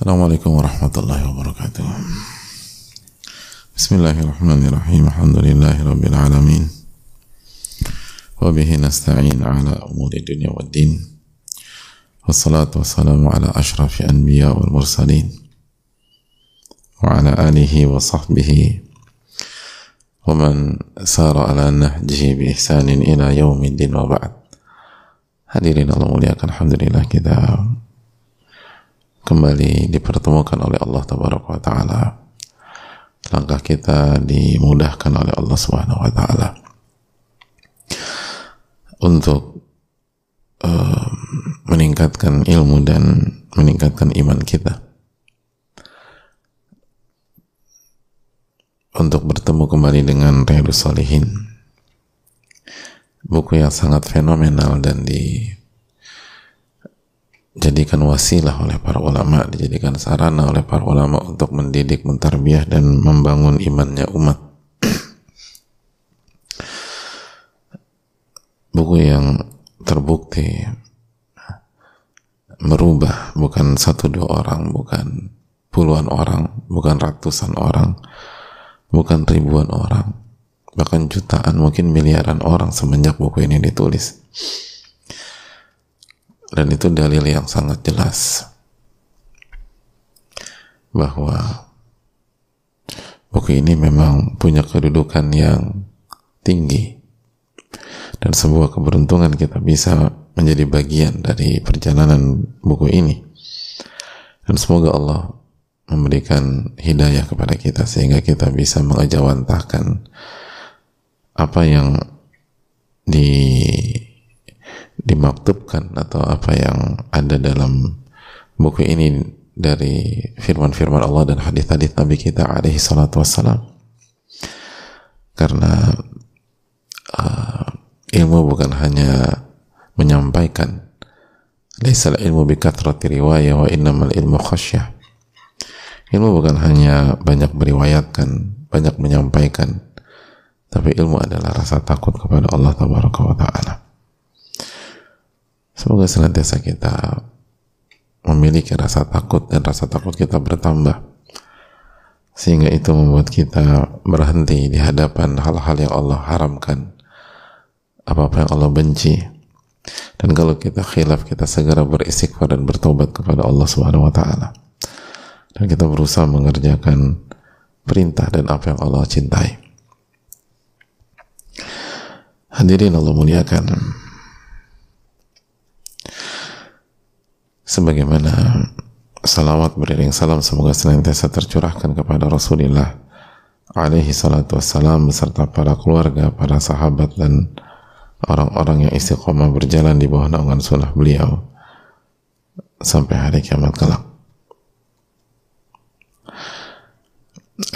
السلام عليكم ورحمة الله وبركاته. بسم الله الرحمن الرحيم. الحمد لله رب العالمين. وبه نستعين على أمور الدنيا والدين. والصلاة والسلام على أشرف الأنبياء والمرسلين. وعلى آله وصحبه ومن سار على نهجه بإحسان إلى يوم الدين وبعد. Hadirin Allah muliakan Alhamdulillah kita kembali dipertemukan oleh Allah Tabaraka Ta'ala. Langkah kita dimudahkan oleh Allah Subhanahu wa Ta'ala. Untuk uh, meningkatkan ilmu dan meningkatkan iman kita. Untuk bertemu kembali dengan Riyadus Salihin. Buku yang sangat fenomenal dan dijadikan wasilah oleh para ulama, dijadikan sarana oleh para ulama untuk mendidik, mentarbiah dan membangun imannya umat. buku yang terbukti merubah bukan satu dua orang, bukan puluhan orang, bukan ratusan orang, bukan ribuan orang, bahkan jutaan mungkin miliaran orang semenjak buku ini ditulis dan itu dalil yang sangat jelas. Bahwa buku ini memang punya kedudukan yang tinggi. Dan sebuah keberuntungan kita bisa menjadi bagian dari perjalanan buku ini. Dan semoga Allah memberikan hidayah kepada kita sehingga kita bisa mengejawantahkan apa yang di dimaktubkan atau apa yang ada dalam buku ini dari firman-firman Allah dan hadis-hadis Nabi kita alaihi salatu wassalam karena uh, ilmu bukan hanya menyampaikan laisal ilmu bikatrati riwayah wa innamal ilmu khasyah ilmu bukan hanya banyak meriwayatkan banyak menyampaikan tapi ilmu adalah rasa takut kepada Allah Tabaraka wa Ta'ala. Semoga senantiasa kita memiliki rasa takut dan rasa takut kita bertambah. Sehingga itu membuat kita berhenti di hadapan hal-hal yang Allah haramkan. Apa-apa yang Allah benci. Dan kalau kita khilaf kita segera beristighfar dan bertobat kepada Allah Subhanahu wa taala. Dan kita berusaha mengerjakan perintah dan apa yang Allah cintai. Hadirin Allah muliakan. Sebagaimana salawat beriring salam semoga senantiasa tercurahkan kepada Rasulullah alaihi salatu wassalam beserta para keluarga, para sahabat dan orang-orang yang istiqomah berjalan di bawah naungan sunnah beliau sampai hari kiamat kelak.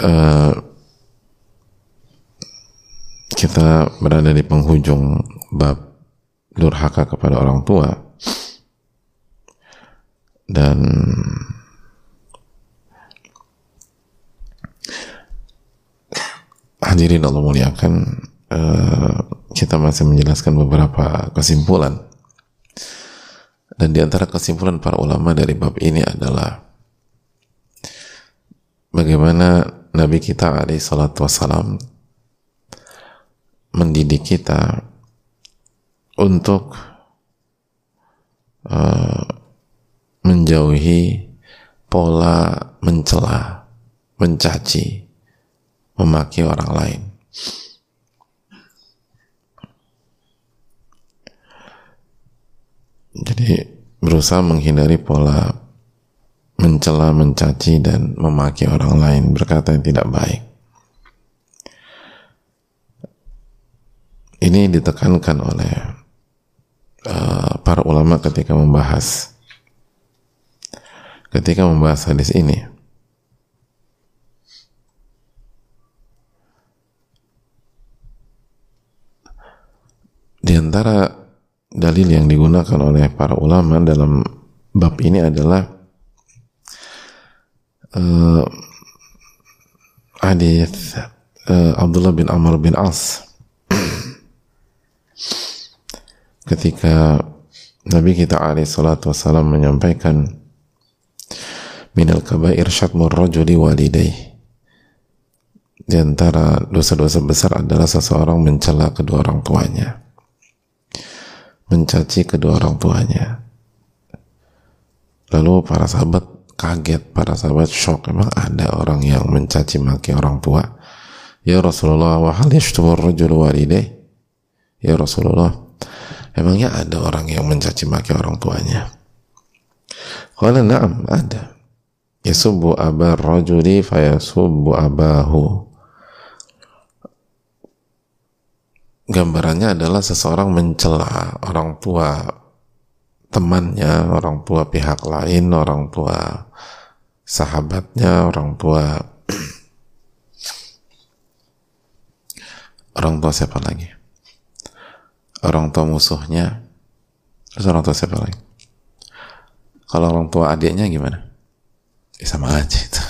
Uh, kita berada di penghujung bab durhaka kepada orang tua dan hadirin Allah muliakan uh, kita masih menjelaskan beberapa kesimpulan. Dan di antara kesimpulan para ulama dari bab ini adalah bagaimana Nabi kita alaihi salatu wassalam mendidik kita untuk uh, menjauhi pola mencela, mencaci, memaki orang lain. Jadi berusaha menghindari pola mencela, mencaci dan memaki orang lain berkata yang tidak baik. Ini ditekankan oleh uh, para ulama ketika membahas ketika membahas hadis ini. Di antara dalil yang digunakan oleh para ulama dalam bab ini adalah uh, hadis uh, Abdullah bin Amr bin As ketika Nabi kita alaihi salatu wassalam menyampaikan minal kabair syatmur rajuli walidayh. Di antara dosa-dosa besar adalah seseorang mencela kedua orang tuanya. Mencaci kedua orang tuanya. Lalu para sahabat kaget para sahabat shock emang ada orang yang mencaci maki orang tua? Ya Rasulullah wa hal yashtumur rajul walidayh? Ya Rasulullah emangnya ada orang yang mencaci maki orang tuanya? Qala na'am ada yasubbu abar rajuli fayasubbu abahu gambarannya adalah seseorang mencela orang tua temannya, orang tua pihak lain, orang tua sahabatnya, orang tua orang tua siapa lagi? Orang tua musuhnya, terus orang tua siapa lagi? Kalau orang tua adiknya gimana? Ya sama aja itu.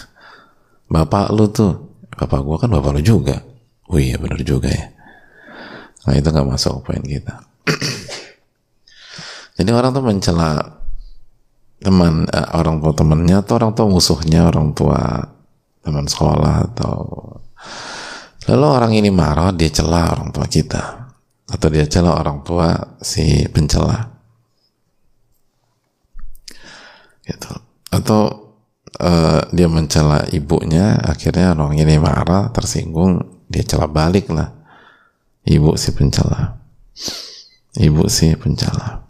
Bapak lu tuh bapak gua kan bapak lu juga. Oh iya benar juga ya. Nah itu nggak masuk poin kita. Jadi orang tuh mencela teman eh, orang tua temannya atau orang tua musuhnya orang tua teman sekolah atau lalu orang ini marah dia cela orang tua kita. Atau dia cela orang tua si pencela. Gitu. Atau uh, dia mencela ibunya akhirnya orang ini marah tersinggung dia cela balik lah. Ibu si pencela. Ibu si pencela.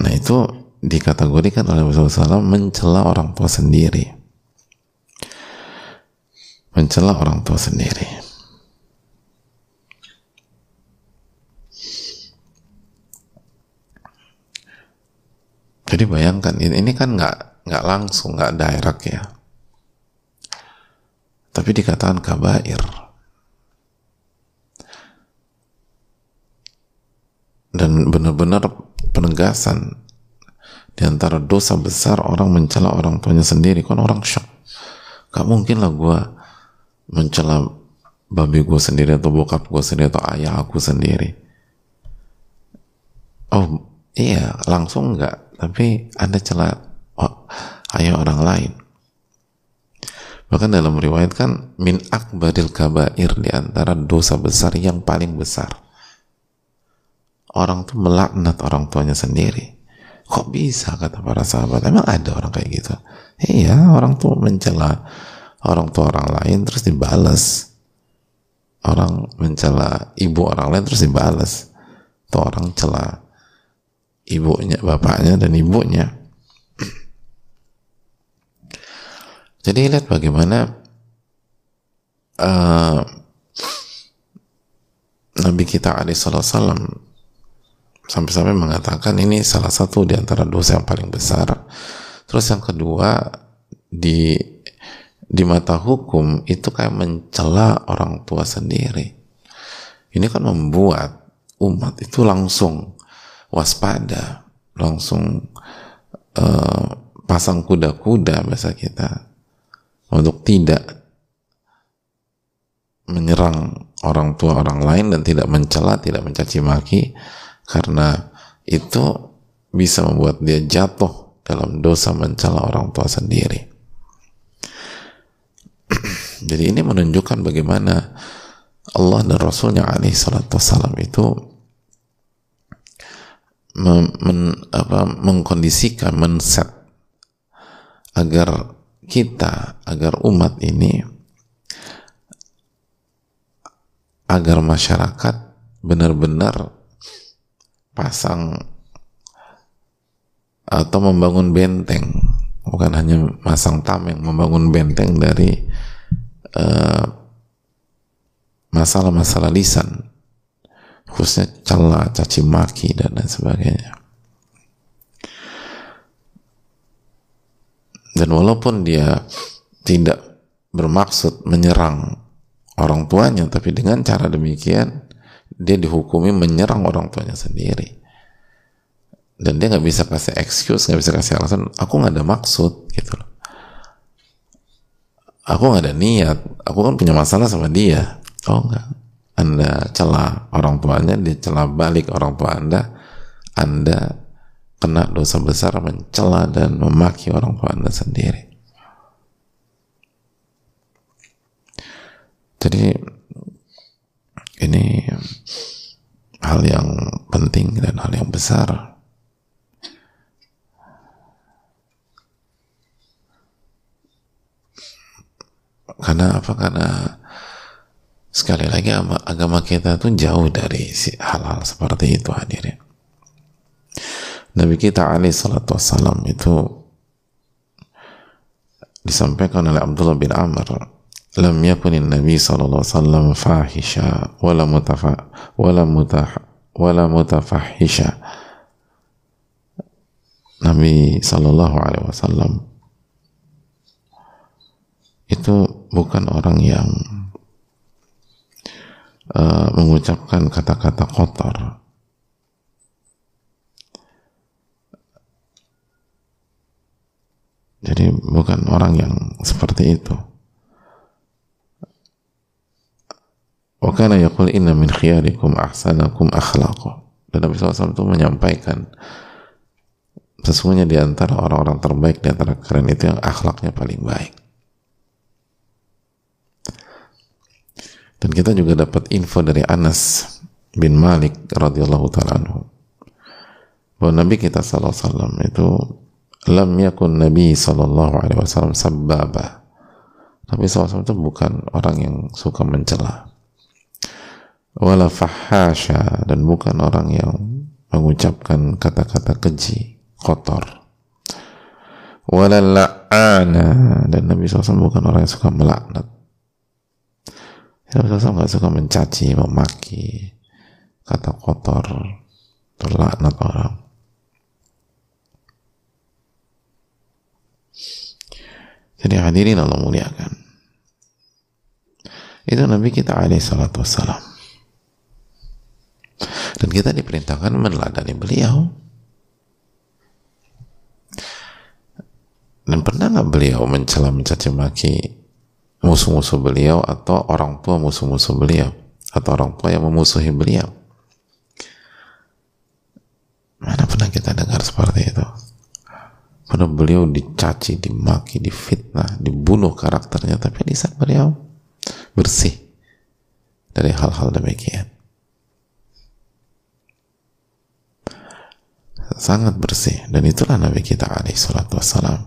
Nah itu dikategorikan oleh Rasulullah SAW mencela orang tua sendiri. Mencela orang tua sendiri. Jadi bayangkan ini, ini kan nggak nggak langsung nggak direct ya. Tapi dikatakan kabair. Dan benar-benar penegasan di antara dosa besar orang mencela orang tuanya sendiri. Kan orang shock. Gak mungkin lah gue mencela babi gue sendiri atau bokap gue sendiri atau ayah aku sendiri. Oh iya langsung enggak tapi ada celah ayah orang lain. Bahkan dalam riwayat kan min akbaril kabair di antara dosa besar yang paling besar. Orang tuh melaknat orang tuanya sendiri. Kok bisa kata para sahabat? Emang ada orang kayak gitu? Iya orang tuh mencela orang tua orang lain terus dibalas orang mencela ibu orang lain terus dibalas atau orang cela ibunya bapaknya dan ibunya Jadi lihat bagaimana uh, Nabi kita Alaihissalam sampai-sampai mengatakan ini salah satu di antara dosa yang paling besar. Terus yang kedua di di mata hukum itu kayak mencela orang tua sendiri. Ini kan membuat umat itu langsung waspada, langsung uh, pasang kuda-kuda bahasa kita untuk tidak menyerang orang tua orang lain dan tidak mencela, tidak mencaci maki karena itu bisa membuat dia jatuh dalam dosa mencela orang tua sendiri. Jadi ini menunjukkan bagaimana Allah dan Rasulnya alaihi salatu itu men, apa, mengkondisikan, men-set agar kita agar umat ini agar masyarakat benar-benar pasang atau membangun benteng bukan hanya masang tameng membangun benteng dari eh, masalah-masalah uh, lisan khususnya celah, caci maki dan lain sebagainya dan walaupun dia tidak bermaksud menyerang orang tuanya tapi dengan cara demikian dia dihukumi menyerang orang tuanya sendiri. Dan dia nggak bisa kasih excuse nggak bisa kasih alasan aku nggak ada maksud gitu loh. Aku nggak ada niat aku kan punya masalah sama dia. Oh enggak anda celah orang tuanya dia celah balik orang tua anda anda kena dosa besar mencela dan memaki orang tua anda sendiri. Jadi ini hal yang penting dan hal yang besar. Karena apa? Karena sekali lagi agama kita itu jauh dari hal-hal seperti itu hadirin Nabi kita Ali salatu wassalam itu disampaikan oleh Abdullah bin Amr lam yakunin Nabi sallallahu wasallam fahisha wala mutafa wala mutah wala mutafahisha Nabi sallallahu alaihi wasallam itu bukan orang yang uh, mengucapkan kata-kata kotor. Jadi bukan orang yang seperti itu. Wa kana yaqul inna min khiyarikum ahsanakum akhlaqo. Dan Nabi SAW itu menyampaikan sesungguhnya di antara orang-orang terbaik di antara itu yang akhlaknya paling baik. Dan kita juga dapat info dari Anas bin Malik radhiyallahu taala anhu bahwa Nabi kita sallallahu alaihi wasallam itu lam yakun Nabi sallallahu alaihi wasallam sababa. Nabi SAW itu bukan orang yang suka mencela. Wala fahasha dan bukan orang yang mengucapkan kata-kata keji, kotor. Wala la'ana dan Nabi SAW bukan orang yang suka melaknat Nabi SAW nggak suka mencaci, memaki, kata kotor, terlaknat orang. Jadi hadirin Allah muliakan. Itu Nabi kita alaihi salatu wassalam. Dan kita diperintahkan meneladani beliau. Dan pernah nggak beliau mencela mencaci maki musuh-musuh beliau atau orang tua musuh-musuh beliau atau orang tua yang memusuhi beliau mana pernah kita pada beliau dicaci, dimaki, difitnah, dibunuh karakternya tapi di saat beliau bersih dari hal-hal demikian. Sangat bersih. Dan itulah Nabi kita alaihi salatu wassalam.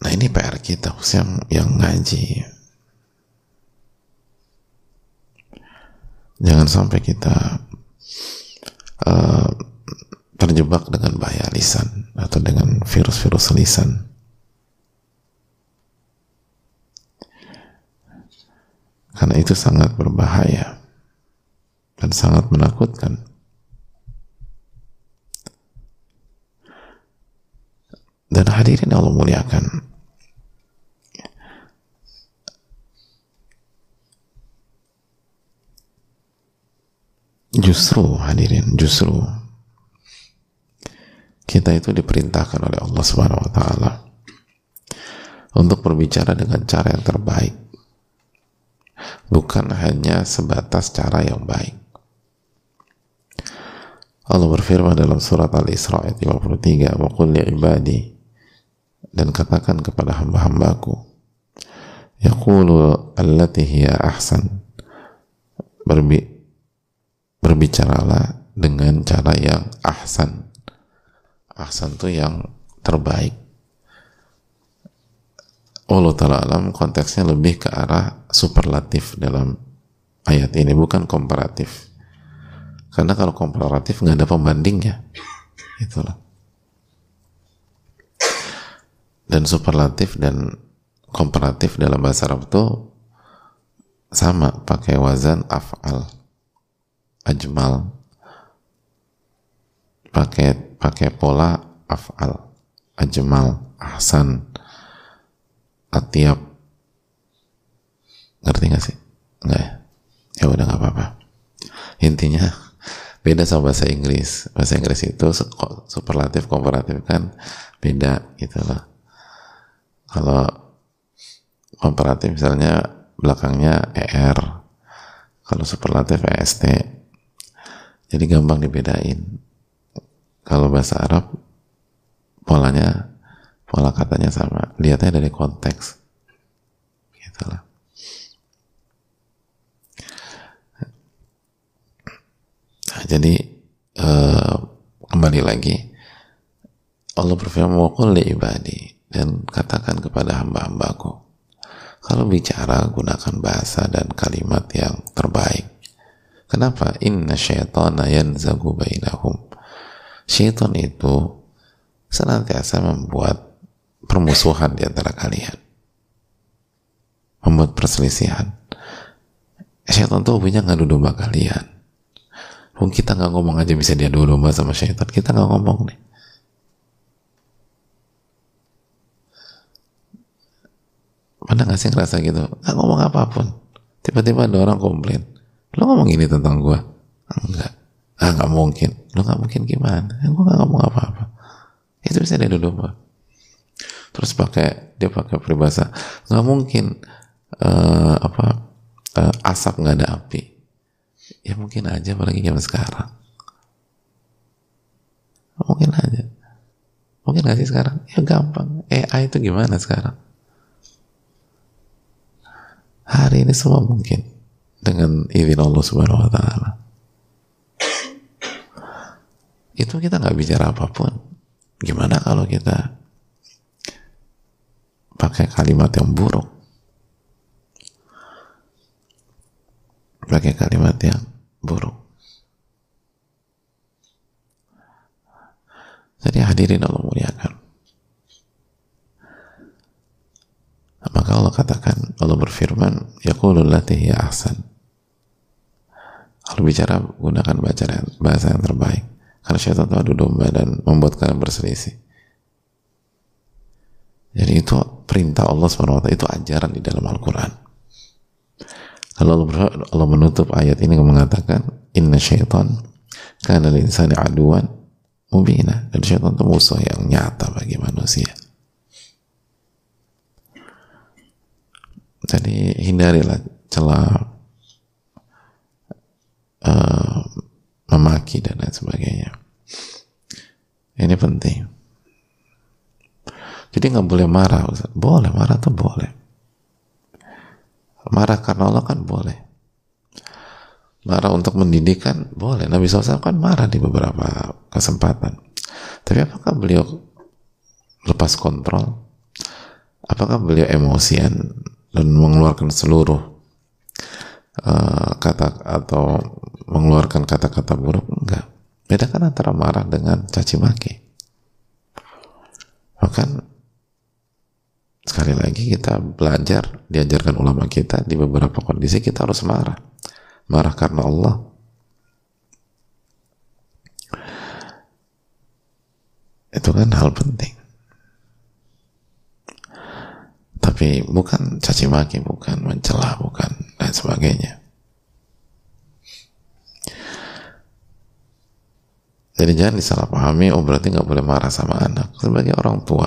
Nah ini PR kita yang, yang ngaji. Jangan sampai kita uh, terjebak dengan bahaya lisan atau dengan virus-virus lisan. Karena itu sangat berbahaya dan sangat menakutkan. Dan hadirin Allah muliakan. Justru hadirin, justru kita itu diperintahkan oleh Allah Subhanahu wa taala untuk berbicara dengan cara yang terbaik. Bukan hanya sebatas cara yang baik. Allah berfirman dalam surat Al-Isra ayat 53, "Wa qul ibadi" dan katakan kepada hamba-hambaku yaqulu allati hiya ahsan berbi berbicaralah dengan cara yang ahsan ahsan itu yang terbaik. Allah Ta'ala alam konteksnya lebih ke arah superlatif dalam ayat ini bukan komparatif. Karena kalau komparatif nggak ada pembandingnya. Itulah. Dan superlatif dan komparatif dalam bahasa Arab itu sama pakai wazan af'al ajmal pakai pakai pola af'al ajmal ahsan. Atiap. Ngerti gak sih? Nggak ya? Ya udah nggak apa-apa. Intinya beda sama bahasa Inggris. Bahasa Inggris itu superlatif komparatif kan beda gitu loh. Kalau komparatif misalnya belakangnya ER kalau superlatif EST jadi gampang dibedain kalau bahasa Arab polanya pola katanya sama. Lihatnya dari konteks. Gitu nah, jadi uh, kembali lagi. Allah berfirman wa li ibadi dan katakan kepada hamba-hambaku kalau bicara gunakan bahasa dan kalimat yang terbaik. Kenapa? Inna syaitana yanzagu bainahum syaitan itu senantiasa membuat permusuhan di antara kalian membuat perselisihan syaitan tuh hobinya ngadu domba kalian Mungkin kita nggak ngomong aja bisa dia dulu domba sama syaitan kita nggak ngomong nih Pernah gak sih ngerasa gitu? Gak ngomong apa pun. Tiba-tiba ada orang komplain. Lo ngomong ini tentang gue? Enggak. Ah gak mungkin. Lo gak mungkin gimana? Ya, gue gak ngomong apa-apa. Itu bisa dia dulu mbak terus pakai dia pakai peribahasa nggak mungkin uh, apa uh, asap nggak ada api. Ya mungkin aja apalagi zaman sekarang. Mungkin aja. Mungkin gak sih sekarang? Ya gampang. AI itu gimana sekarang? Hari ini semua mungkin dengan izin Allah Subhanahu Wa Taala itu kita nggak bicara apa pun. Gimana kalau kita pakai kalimat yang buruk? Pakai kalimat yang buruk. Jadi hadirin Allah muliakan. Maka Allah katakan Allah berfirman yaqulul latihi ahsan. Kalau bicara gunakan bahasa yang terbaik karena syaitan itu adu domba dan membuat kalian berselisih jadi itu perintah Allah SWT itu ajaran di dalam Al-Quran. Kalau Allah menutup ayat ini mengatakan Inna syaitan karena insani aduan mubina dan syaitan itu musuh yang nyata bagi manusia. Jadi hindarilah celah uh, memaki dan lain sebagainya. Ini penting. Jadi nggak boleh marah, Ustaz. Boleh, marah tuh boleh. Marah karena Allah kan boleh. Marah untuk mendidikan boleh. Nabi SAW kan marah di beberapa kesempatan. Tapi apakah beliau lepas kontrol? Apakah beliau emosian dan mengeluarkan seluruh uh, kata atau mengeluarkan kata-kata buruk? Enggak. Bedakan antara marah dengan caci maki. Bahkan sekali lagi kita belajar diajarkan ulama kita di beberapa kondisi kita harus marah marah karena Allah itu kan hal penting tapi bukan caci maki bukan mencela bukan dan sebagainya jadi jangan disalahpahami oh berarti nggak boleh marah sama anak. Sebagai orang tua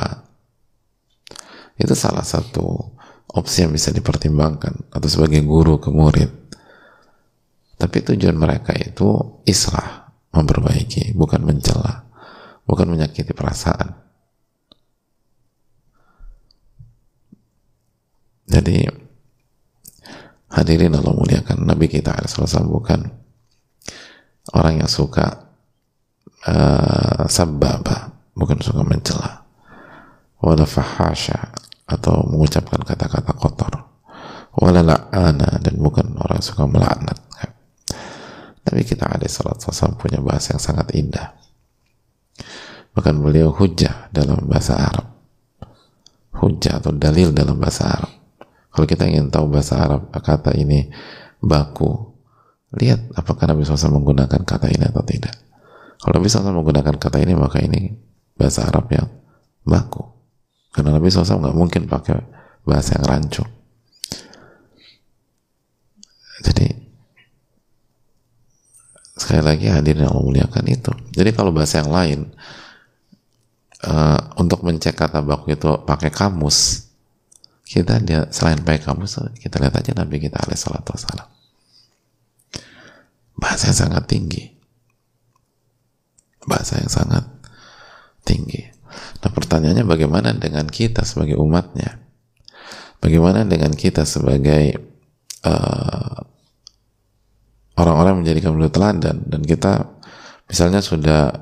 itu salah satu opsi yang bisa dipertimbangkan atau sebagai guru ke murid. Tapi tujuan mereka itu islah memperbaiki bukan mencela bukan menyakiti perasaan. Jadi hadirin Allah muliakan Nabi kita SAW bukan orang yang suka uh, sababa bukan suka mencela. Wala fahasha atau mengucapkan kata-kata kotor. Wala la'ana dan bukan orang suka melaknat. Tapi kita ada salat sasam punya bahasa yang sangat indah. Bahkan beliau hujah dalam bahasa Arab. Hujah atau dalil dalam bahasa Arab. Kalau kita ingin tahu bahasa Arab kata ini baku lihat apakah Nabi SAW menggunakan kata ini atau tidak kalau Nabi SAW menggunakan kata ini maka ini bahasa Arab yang baku karena Nabi SAW nggak mungkin pakai bahasa yang rancu. Jadi sekali lagi hadirin yang memuliakan itu. Jadi kalau bahasa yang lain uh, untuk mencek kata baku itu pakai kamus, kita dia selain pakai kamus kita lihat aja Nabi kita alaihissalatu wassalam. Bahasa yang sangat tinggi. Bahasa yang sangat tinggi. Nah pertanyaannya bagaimana dengan kita sebagai umatnya? Bagaimana dengan kita sebagai uh, orang-orang menjadikan beliau teladan? Dan kita misalnya sudah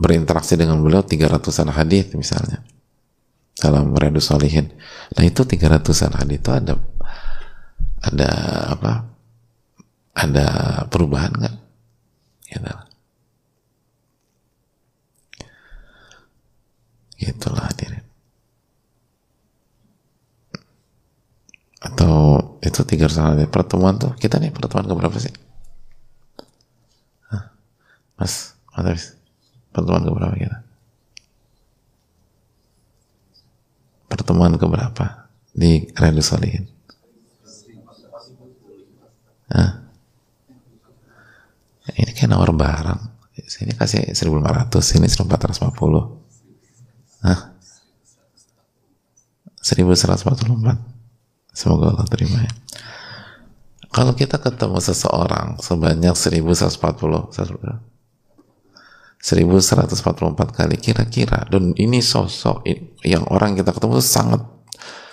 berinteraksi dengan beliau 300-an hadis misalnya dalam Riyadus Salihin nah itu 300-an hadis itu ada ada apa? Ada perubahan nggak? Gitu gitulah hadirin. Atau itu tiga hadis pertemuan tuh? Kita nih pertemuan ke berapa sih? Mas mas pertemuan ke berapa kita? Pertemuan ke berapa? Di Riyadus Salihin Hah? Ini kayak nawar barang. Sini kasih 1500, sini 1450. Hah? 1144. Semoga Allah terima ya. Kalau kita ketemu seseorang sebanyak 1140, 1144 kali kira-kira dan ini sosok yang orang kita ketemu sangat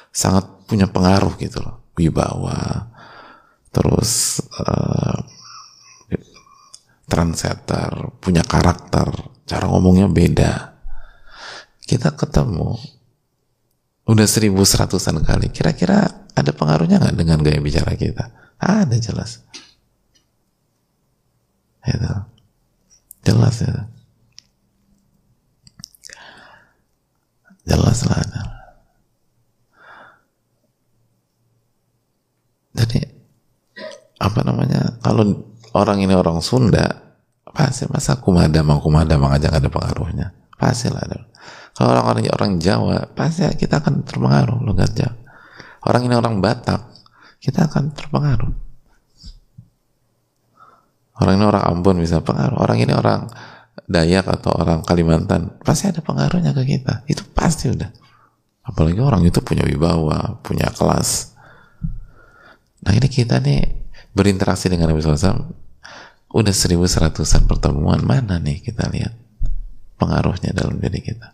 sangat punya pengaruh gitu loh wibawa terus uh, trendsetter, punya karakter, cara ngomongnya beda. Kita ketemu udah seribu seratusan kali. Kira-kira ada pengaruhnya nggak dengan gaya bicara kita? Ada jelas. Itu. Jelas ya. Jelas lah ada. Jadi apa namanya kalau orang ini orang Sunda pasti masa kumadamang kumadamang aja gak ada pengaruhnya pasti lah kalau orang-orang orang Jawa pasti kita akan terpengaruh logat Jawa. Orang ini orang Batak kita akan terpengaruh. Orang ini orang Ambon bisa pengaruh. Orang ini orang Dayak atau orang Kalimantan pasti ada pengaruhnya ke kita. Itu pasti udah. Apalagi orang itu punya wibawa punya kelas. Nah ini kita nih berinteraksi dengan Nabi SAW udah seribu seratusan pertemuan mana nih kita lihat pengaruhnya dalam diri kita.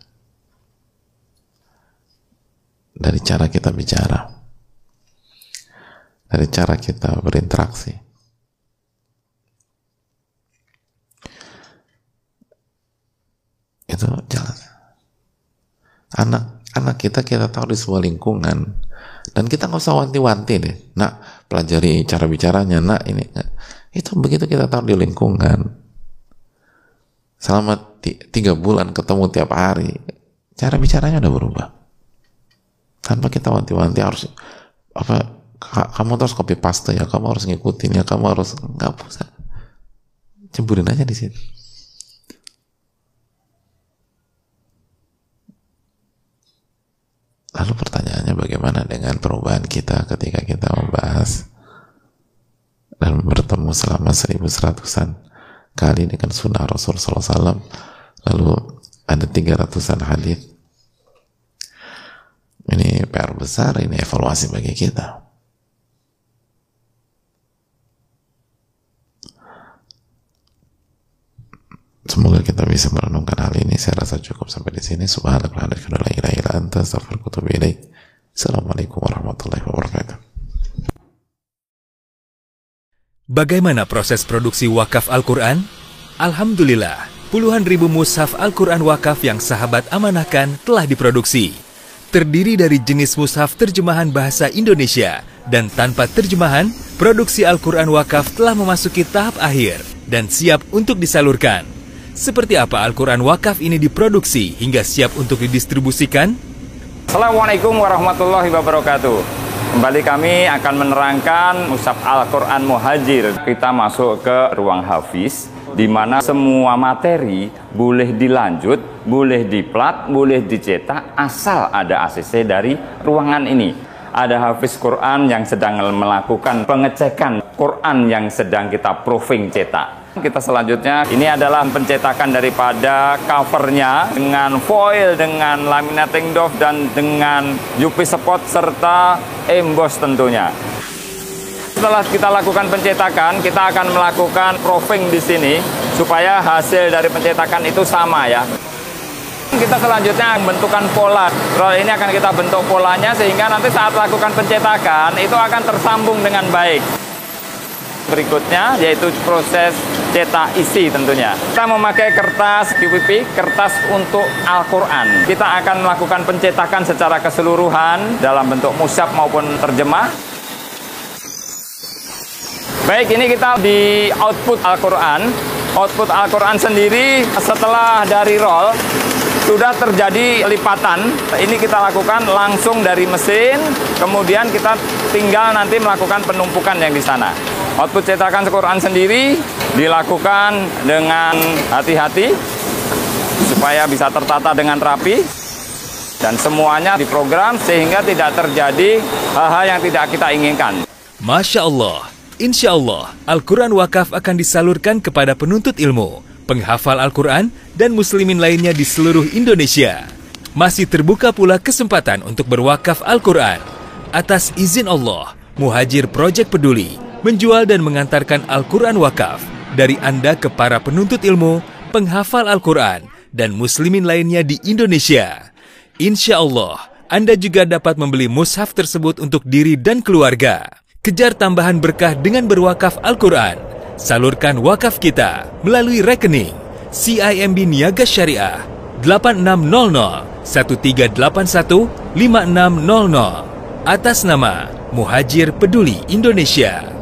Dari cara kita bicara. Dari cara kita berinteraksi. Itu jelas. Anak anak kita kita tahu di sebuah lingkungan dan kita nggak usah wanti-wanti deh. Nak pelajari cara bicaranya nak ini. Itu begitu kita tahu di lingkungan selama tiga bulan ketemu tiap hari cara bicaranya udah berubah. Tanpa kita wanti-wanti harus apa kamu terus copy paste ya kamu harus ngikutin ya kamu harus nggak usah cemburin aja di situ. Lalu pertanyaannya bagaimana dengan perubahan kita ketika kita membahas dan bertemu selama seribu seratusan kali dengan sunnah Rasul SAW lalu ada tiga ratusan hadis ini PR besar ini evaluasi bagi kita Semoga kita bisa merenungkan hal ini. Saya rasa cukup sampai di sini. Assalamualaikum warahmatullahi wabarakatuh. Bagaimana proses produksi wakaf Al-Quran? Alhamdulillah, puluhan ribu mushaf Al-Quran wakaf yang sahabat amanahkan telah diproduksi. Terdiri dari jenis mushaf terjemahan bahasa Indonesia dan tanpa terjemahan, produksi Al-Quran wakaf telah memasuki tahap akhir dan siap untuk disalurkan. Seperti apa Al-Quran wakaf ini diproduksi hingga siap untuk didistribusikan? Assalamualaikum warahmatullahi wabarakatuh. Kembali kami akan menerangkan Musab Al-Quran Muhajir. Kita masuk ke ruang hafiz, di mana semua materi boleh dilanjut, boleh diplat, boleh dicetak, asal ada ACC dari ruangan ini. Ada hafiz Quran yang sedang melakukan pengecekan Quran yang sedang kita proving cetak kita selanjutnya ini adalah pencetakan daripada covernya dengan foil, dengan laminating doff dan dengan UV spot serta emboss tentunya. Setelah kita lakukan pencetakan, kita akan melakukan proofing di sini supaya hasil dari pencetakan itu sama ya. Kita selanjutnya membentukkan pola. Roll ini akan kita bentuk polanya sehingga nanti saat lakukan pencetakan itu akan tersambung dengan baik. Berikutnya yaitu proses cetak isi tentunya. Kita memakai kertas QPP, kertas untuk Al-Quran. Kita akan melakukan pencetakan secara keseluruhan dalam bentuk musab maupun terjemah. Baik, ini kita di output Al-Quran. Output Al-Quran sendiri setelah dari roll sudah terjadi lipatan. Ini kita lakukan langsung dari mesin, kemudian kita tinggal nanti melakukan penumpukan yang di sana. Output cetakan Quran sendiri dilakukan dengan hati-hati supaya bisa tertata dengan rapi dan semuanya diprogram sehingga tidak terjadi hal-hal yang tidak kita inginkan. Masya Allah, Insya Allah, Al-Quran Wakaf akan disalurkan kepada penuntut ilmu penghafal Al-Quran, dan muslimin lainnya di seluruh Indonesia. Masih terbuka pula kesempatan untuk berwakaf Al-Quran. Atas izin Allah, Muhajir Project Peduli menjual dan mengantarkan Al-Quran wakaf dari Anda ke para penuntut ilmu, penghafal Al-Quran, dan muslimin lainnya di Indonesia. Insya Allah, Anda juga dapat membeli mushaf tersebut untuk diri dan keluarga. Kejar tambahan berkah dengan berwakaf Al-Quran Salurkan wakaf kita melalui rekening CIMB Niaga Syariah 8600 1381 5600 atas nama Muhajir Peduli Indonesia.